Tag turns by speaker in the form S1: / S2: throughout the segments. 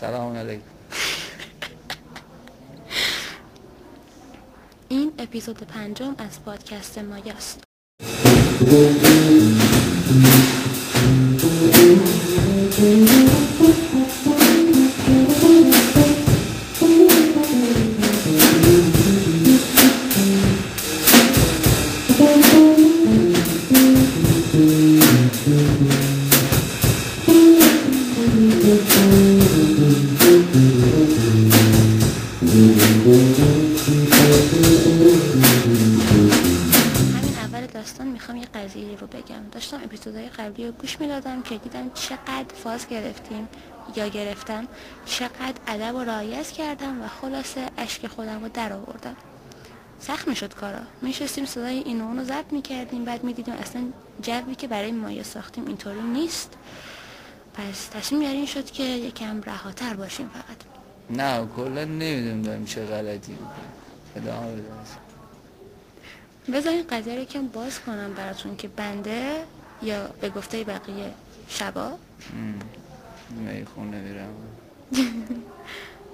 S1: Selamun aleyküm.
S2: این اپیزود پنجم از پادکست مایاست. گرفتم چقدر ادب و رعایت کردم و خلاصه اشک خودم رو در آوردم. سخت میشد کارا. میشستیم صدای این اونو ضبط میکردیم بعد میدیدیم اصلا جوی که برای مایه ساختیم اینطوری نیست. پس تصمیم یاری این شد که یکم رهاتر باشیم فقط.
S1: نه کلا نمیدونم دارم چه غلطی ادامه بدم
S2: بذارین قضیه رو یکم باز کنم براتون که بنده یا به گفته بقیه شبا؟
S1: میخونه میرم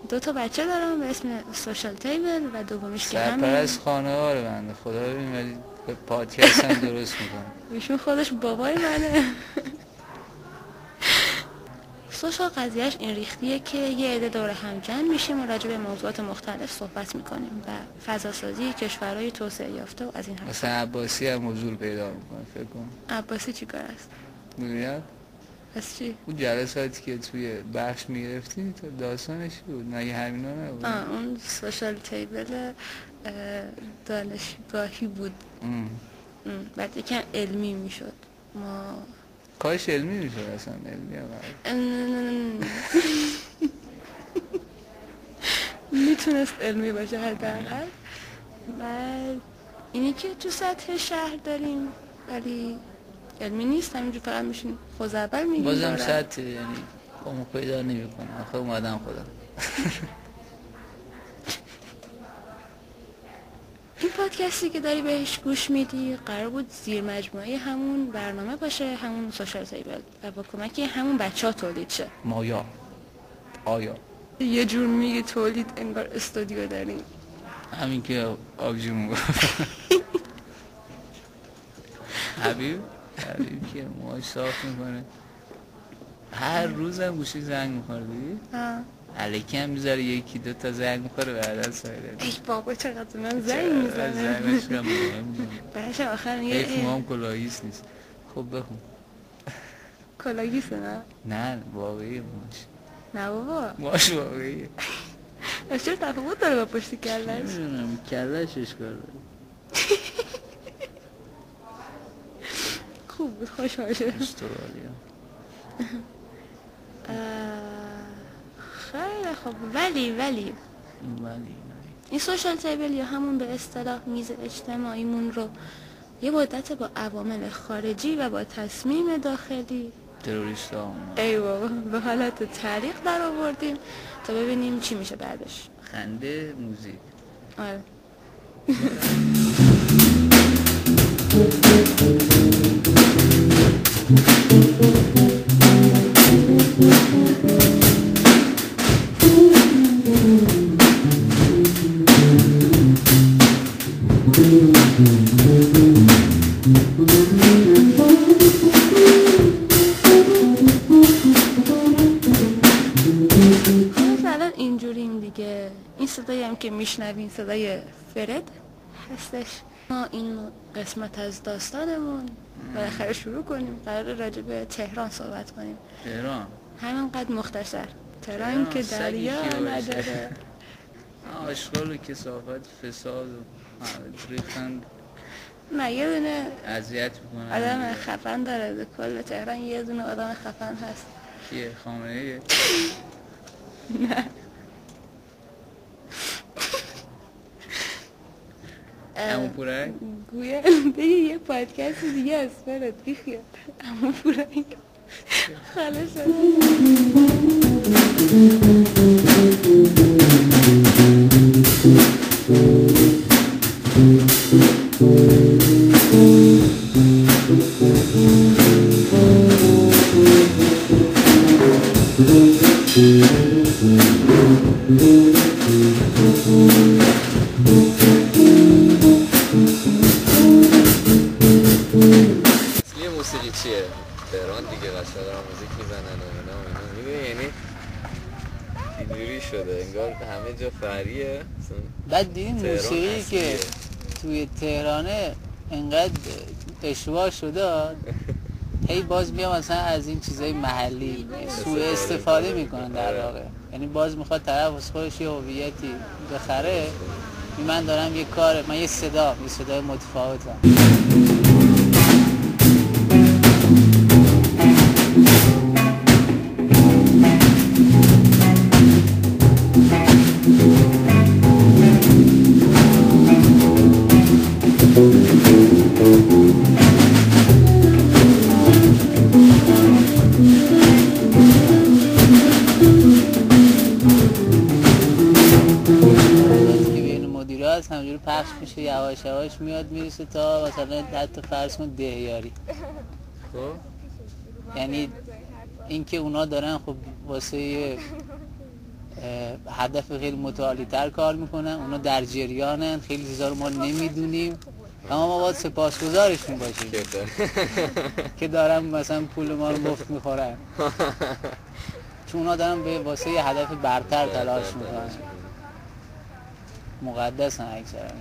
S2: دو تا بچه دارم به اسم سوشال تیبل و دومیش که همین
S1: سرپرست خانه ها رو بنده خدا ببین ولی به پادکست هم درست میکنم
S2: ایشون خودش بابای منه سوشال قضیهش این ریختیه که یه عده دور هم جمع میشیم و راجع به موضوعات مختلف صحبت میکنیم و فضا سازی کشورهای توسعه یافته و از این حرفا
S1: مثلا عباسی هم حضور پیدا میکنه فکر کنم
S2: عباسی چیکار است؟
S1: میگوید
S2: پس چی؟
S1: اون جلساتی که توی بخش میرفتین تا داستانش بود نه همینا نبود
S2: آه اون سوشال تیبل دانشگاهی بود
S1: ام.
S2: ام. بعد یکم علمی میشد ما
S1: کاش علمی میشد اصلا علمی هم
S2: میتونست علمی باشه حداقل بعد اینی که تو سطح شهر داریم ولی علمی نیست همینجور فقط میشین خوز اول میگیم
S1: بازم شاید یعنی قوم پیدا نمی کنم آخه اومدم خودم.
S2: این پادکستی که داری بهش گوش میدی قرار بود زیر مجموعه همون برنامه باشه همون سوشال تیبل و با کمک همون بچه ها تولید شه.
S1: مایا. آیا.
S2: یه جور میگه تولید انگار استودیو داریم.
S1: همین که آبجون گفت حبیب؟ تبریک که موهاش صاف میکنه هر روزم گوشی زنگ میخوره دیدی؟ علیکی هم میذاره یکی دو تا زنگ میخوره بعدا سایره
S2: ای بابا چقدر من زنگ میزنه
S1: زنگش هم مهم
S2: برش آخر میگه
S1: ایف کلاهیس نیست خب بخون
S2: کلاهیست نه؟
S1: نه واقعی ماش
S2: نه بابا
S1: ماش واقعی
S2: از چرا تفاوت داره با پشت کلش؟
S1: نمیدونم کلش اشکال داره
S2: Gud, vad kör
S1: du?
S2: Australien. خیلی خب ولی ولی
S1: ولی
S2: این سوشال تیبل یا همون به اصطلاح میز اجتماعیمون رو یه مدت با عوامل خارجی و با تصمیم داخلی
S1: تروریست ها
S2: ای بابا به حالت تاریخ در آوردیم تا ببینیم چی میشه بعدش
S1: خنده موزیک
S2: آره اینجوریم دیگه این صدایی هم که میشنوین صدای فرد هستش ما این قسمت از داستانمون بالاخره شروع کنیم قرار راجع به تهران صحبت کنیم
S1: تهران
S2: همینقدر مختصر تهران که دریا نداره
S1: آشغال و کسافت فساد و ریختن
S2: نه یه دونه
S1: اذیت میکنه
S2: آدم خفن داره ده. کل تهران یه دونه آدم خفن هست
S1: کیه خامنه نه
S2: اه،
S1: همون پورک
S2: گویا دیگه یه پادکست دیگه از فرد بیخیال اما
S3: اینجوری شده انگار همه جا فریه
S1: بعد
S3: این
S1: موسیقی که توی تهرانه انقدر اشتباه شده هی باز میام مثلا از این چیزای محلی سوء استفاده میکنن در واقع یعنی باز میخواد طرف از خودش یه هویتی بخره من دارم یه کار من یه صدا یه صدای متفاوتم هست همجور پخش میشه یواش یواش میاد میرسه تا مثلا حتی فرض کن دهیاری
S3: خب
S1: یعنی اینکه اونا دارن خب واسه یه هدف خیلی متعالی تر کار میکنن اونا در جریانن خیلی چیزا رو ما نمیدونیم اما ما باید سپاسگزارشون باشیم
S3: که
S1: دارن مثلا پول ما رو مفت میخورن چون اونا دارن به واسه یه هدف برتر تلاش میکنن مقدس هم اکثر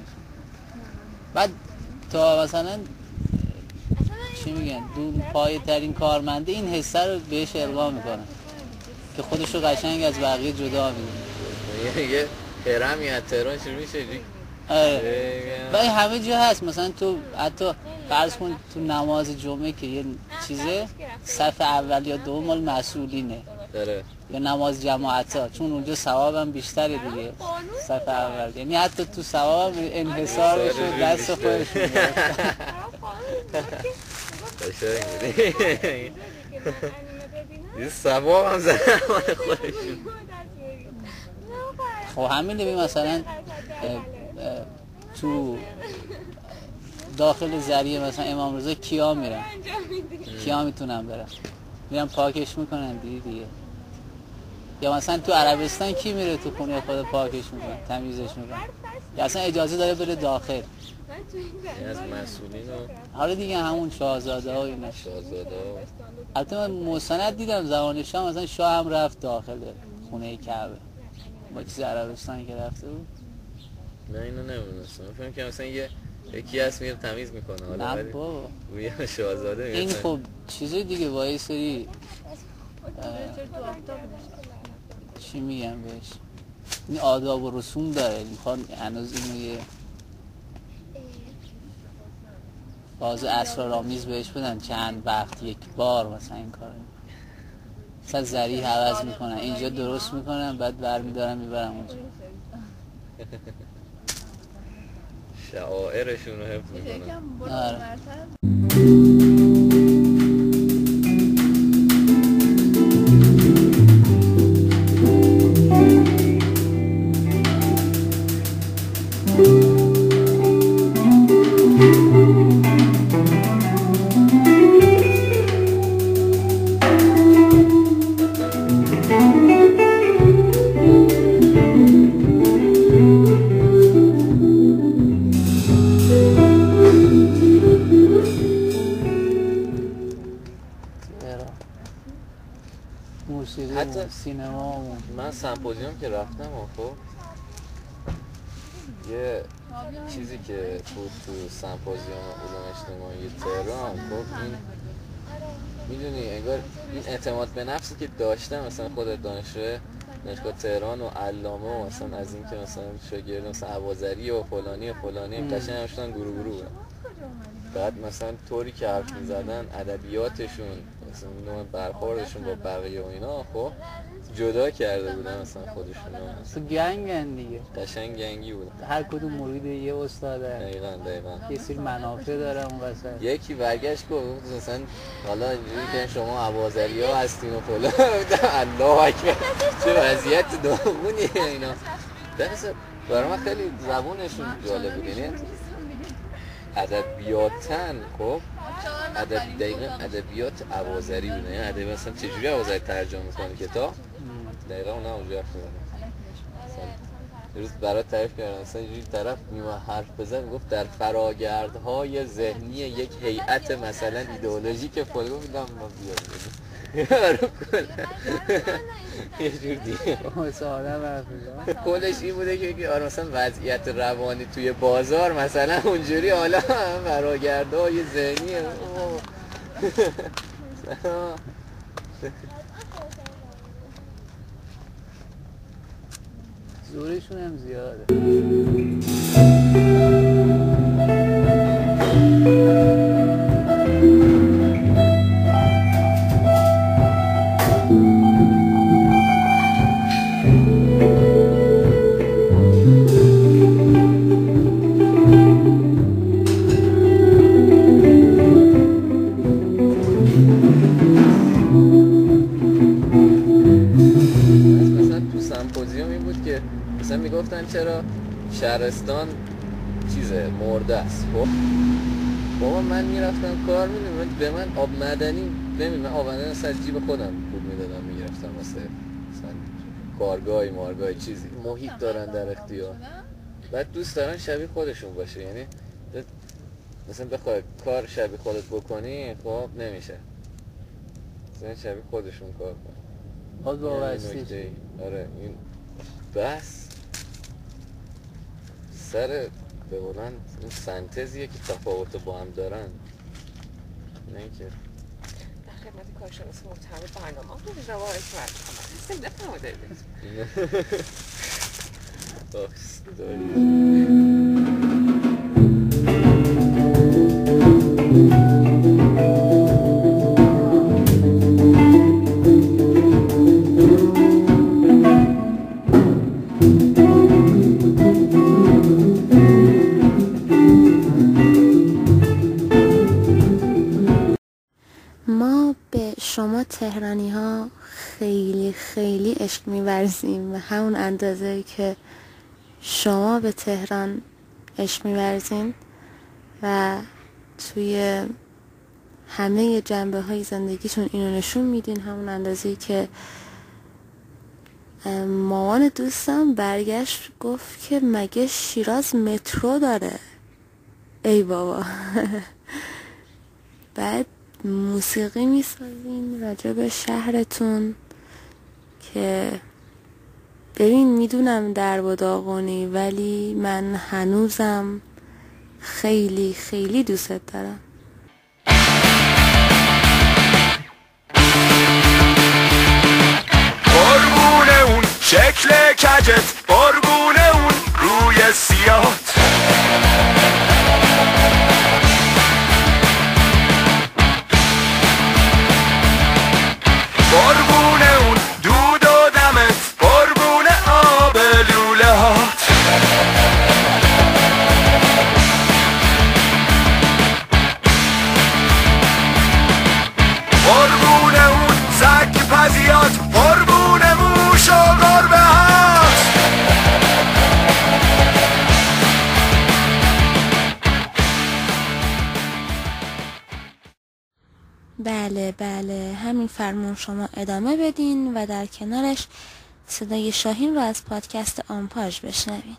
S1: بعد تا مثلا چی میگن؟ دو پایه ترین کارمنده این حسه رو بهش القا میکنه. که خودش رو قشنگ از بقیه جدا میکنه.
S3: یه هرمی از تهران شروع میشه؟
S1: آره. و این همه جا هست. مثلا تو حتی فرض کن تو نماز جمعه که یه چیزه صف اول یا دوم مال مسئولینه
S3: داره
S1: یا نماز جماعت ها چون اونجا ثواب هم بیشتره دیگه. صف اول. یعنی حتی تو ثواب انحصارش رو دست
S3: خودش یه ثواب هم زنه خودشون
S1: خب همین ببین مثلا تو داخل زریه مثلا امام رضا کیا میرن کیا میتونن برن؟ میرن پاکش میکنن دیگه دیگه. یا مثلا تو عربستان کی میره تو خونه خود پاکش میکنه تمیزش میکنه یا اصلا اجازه داره بره داخل
S3: از مسئولین و
S1: حالا دیگه همون شاهزاده ها اینا
S3: شاهزاده ها
S1: البته من مستند دیدم زمان شاه مثلا شاه هم رفت داخل خونه کعبه با چیز عربستان که رفته بود
S3: نه اینو نمیدونستم فکر که مثلا یه یکی هست میره تمیز میکنه حالا
S1: نه بابا
S3: شاهزاده
S1: این خب چیز دیگه وای سری چی میگم بهش. این آداب و رسوم داره. میخوان هنوز اینو یه باز اسرارآمیز بهش بدن. چند وقت یک بار مثلا این کار مثلا زری عوض میکنن. اینجا درست میکنن بعد برمیدارن میبرن اونجا.
S3: شعائرشون رو حفظ میکنن.
S1: آره.
S3: example, یه چیزی که بود تو سمپوزیوم علوم اجتماعی تهران خب این میدونی انگار این اعتماد به نفسی که داشتم مثلا خود دانشجو دانشگاه تهران و علامه و مثلا از این که مثلا شاگرد مثلا عوازری و فلانی و فلانی قشنگ همشون گروه گروه بعد مثلا طوری که حرف می‌زدن ادبیاتشون مثلا نوع برخوردشون با بقیه و اینا خب جدا کرده بودن مثلا خودشون رو
S1: اصلا گنگن دیگه
S3: قشنگ گنگی بود.
S1: هر کدوم مرید یه استاده
S3: دقیقا دقیقا.
S1: یه سری منافع داره اون وسط.
S3: یکی برگشت گفت مثلا حالا اینجوری که شما ابوذریا هستین و فلان. الله اکبر. چه وضعیت داغونیه اینا. درس برای من خیلی زبونشون جالب بود. یعنی ادبیاتن خب ادب دقیقا ادبیات عوازری بوده یعنی ادب مثلا چجوری عوازری ترجمه میکنه کتاب دقیقا اون اونجا حرف روز برای تعریف کردم مثلا اینجوری طرف میما حرف بزن. گفت در فراگردهای ذهنی یک هیئت مثلا ایدئولوژیک فلگو میدم ما بیاد يا رجل یه جور دیگه سوال کلش این بوده که آره مثلا وضعیت روانی توی بازار مثلا اونجوری حالا فراگرده های ذهنی
S1: زورشون هم زیاده
S3: به من آب معدنی نمیدونم من آب معدنی سر جیب خودم پول میدادم میگرفتم واسه مثلا کارگاهی مارگاهی چیزی محیط دارن در اختیار بعد دوست دارن شبیه خودشون باشه یعنی مثلا بخوای کار شبیه خودت بکنی خب نمیشه مثلا شبیه خودشون کار کن
S1: باز باور
S3: آره این بس سر به بلند این سنتزیه که تفاوت با هم دارن نه اینکه
S4: در خدمت کارشناس محتوی برنامه رو به جواب اکمال کنم نفهمده
S3: باکس داری
S2: تهرانی ها خیلی خیلی عشق میورزیم و همون اندازه که شما به تهران عشق میورزین و توی همه جنبه های زندگیتون اینو نشون میدین همون اندازه که مامان دوستم برگشت گفت که مگه شیراز مترو داره ای بابا بعد موسیقی میسازین راجع به شهرتون که ببین میدونم در و داغونی ولی من هنوزم خیلی خیلی دوستت دارم.
S5: قربون اون شکل کجت؟
S2: بله بله همین فرمون شما ادامه بدین و در کنارش صدای شاهین رو از پادکست آمپاژ بشنوین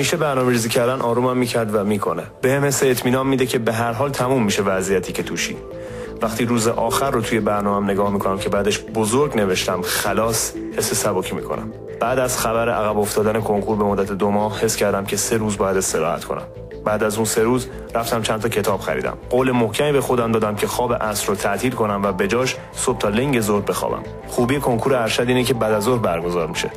S6: همیشه برنامه‌ریزی کردن آرومم میکرد و میکنه. به هم حس اطمینان میده که به هر حال تموم میشه وضعیتی که توشی. وقتی روز آخر رو توی برنامه نگاه میکنم که بعدش بزرگ نوشتم خلاص حس سبکی میکنم. بعد از خبر عقب افتادن کنکور به مدت دو ماه حس کردم که سه روز باید استراحت کنم. بعد از اون سه روز رفتم چند تا کتاب خریدم. قول محکمی به خودم دادم که خواب عصر رو تعطیل کنم و بجاش صبح تا لنگ ظهر بخوابم. خوبی کنکور ارشد اینه که بعد از ظهر برگزار میشه.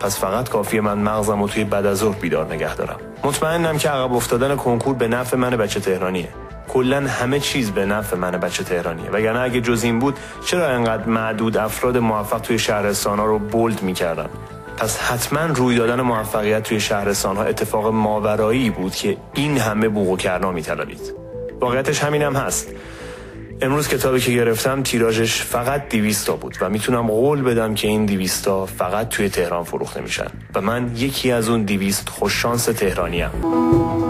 S6: پس فقط کافیه من مغزم رو توی بعد از ظهر بیدار نگه دارم. مطمئنم که عقب افتادن کنکور به نفع من بچه تهرانیه. کلا همه چیز به نفع من بچه تهرانیه. وگرنه اگه جز این بود چرا انقدر معدود افراد موفق توی شهرستان ها رو بولد میکردن؟ پس حتما روی دادن موفقیت توی شهرستان ها اتفاق ماورایی بود که این همه بوق و کرنا میطلبید. واقعیتش همینم هست. امروز کتابی که گرفتم تیراژش فقط 200 تا بود و میتونم قول بدم که این 200 تا فقط توی تهران فروخته میشن و من یکی از اون 200 خوش شانس تهرانی ام.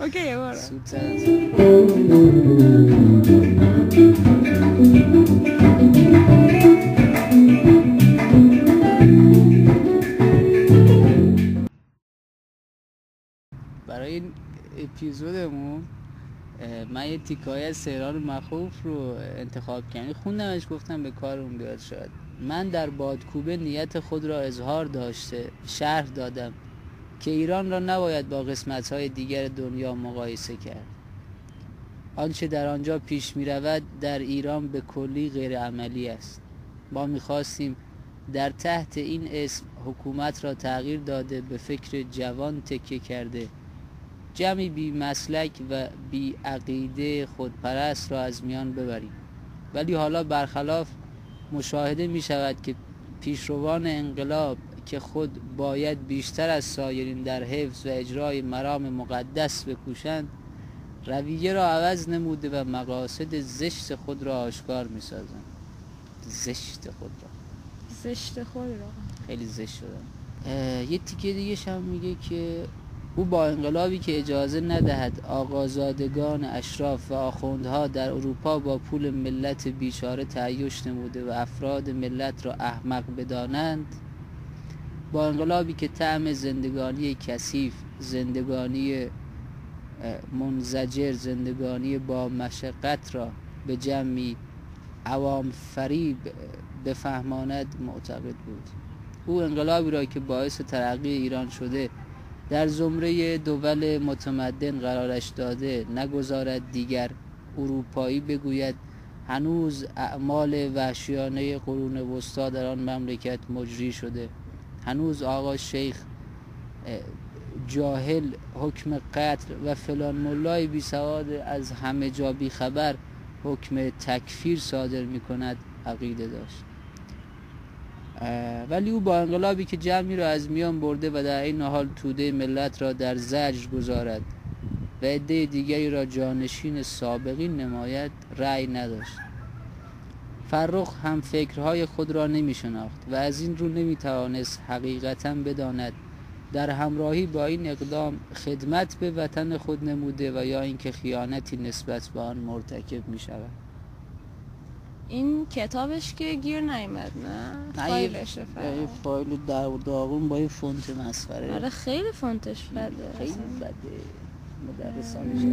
S7: Okej, jag
S1: var برای این اپیزودمون من یه تیکای از سهران مخوف رو انتخاب کردم خوندمش گفتم به کارم بیاد شاید من در بادکوبه نیت خود را اظهار داشته شرح دادم که ایران را نباید با قسمت‌های دیگر دنیا مقایسه کرد. آنچه در آنجا پیش می رود در ایران به کلی غیر عملی است. ما می خواستیم در تحت این اسم حکومت را تغییر داده به فکر جوان تکیه کرده. جمعی بی مسلک و بی عقیده خودپرست را از میان ببریم. ولی حالا برخلاف مشاهده می شود که پیشروان انقلاب که خود باید بیشتر از سایرین در حفظ و اجرای مرام مقدس بکوشند رویه را عوض نموده و مقاصد زشت خود را آشکار می سازند زشت خود را.
S7: زشت خود را.
S1: خیلی زشت شدن یه تیکه دیگه هم میگه که او با انقلابی که اجازه ندهد آقازادگان اشراف و آخوندها در اروپا با پول ملت بیچاره تعیش نموده و افراد ملت را احمق بدانند با انقلابی که طعم زندگانی کثیف زندگانی منزجر زندگانی با مشقت را به جمعی عوام فریب بفهماند معتقد بود او انقلابی را که باعث ترقی ایران شده در زمره دول متمدن قرارش داده نگذارد دیگر اروپایی بگوید هنوز اعمال وحشیانه قرون وسطا در آن مملکت مجری شده هنوز آقا شیخ جاهل حکم قتل و فلان ملای بی سواد از همه جا بی خبر حکم تکفیر صادر می کند عقیده داشت. ولی او با انقلابی که جمعی را از میان برده و در این حال توده ملت را در زجر گذارد و عده دیگری را جانشین سابقین نماید رأی نداشت. فرخ هم فکرهای خود را نمی شناخت و از این رو نمی توانست حقیقتا بداند در همراهی با این اقدام خدمت به وطن خود نموده و یا اینکه خیانتی نسبت به آن مرتکب می شود
S7: این کتابش که گیر نیمد نه
S1: فایلش
S7: فایل
S1: فایل در داغون با یه فونت مسخره
S7: آره خیلی فونتش بده
S1: خیلی بده مدرسانش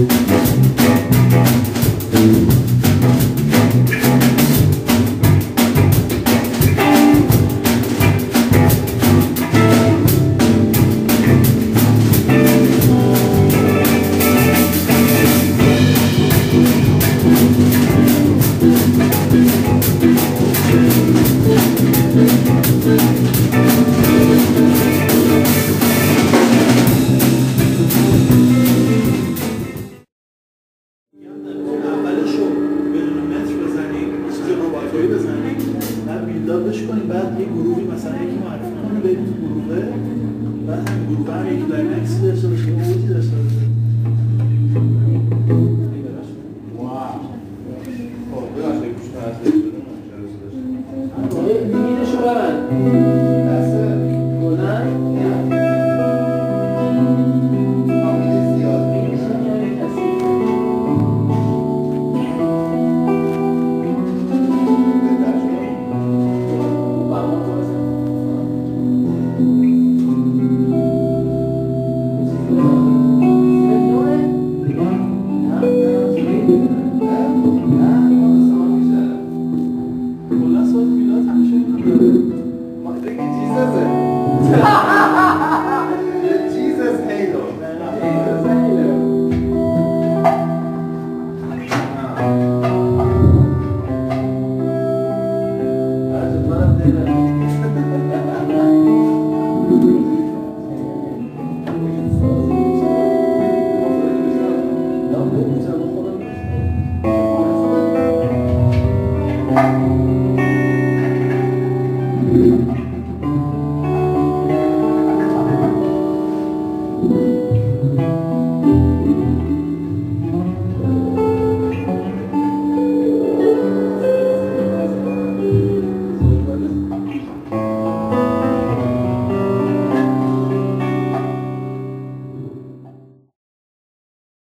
S8: Musik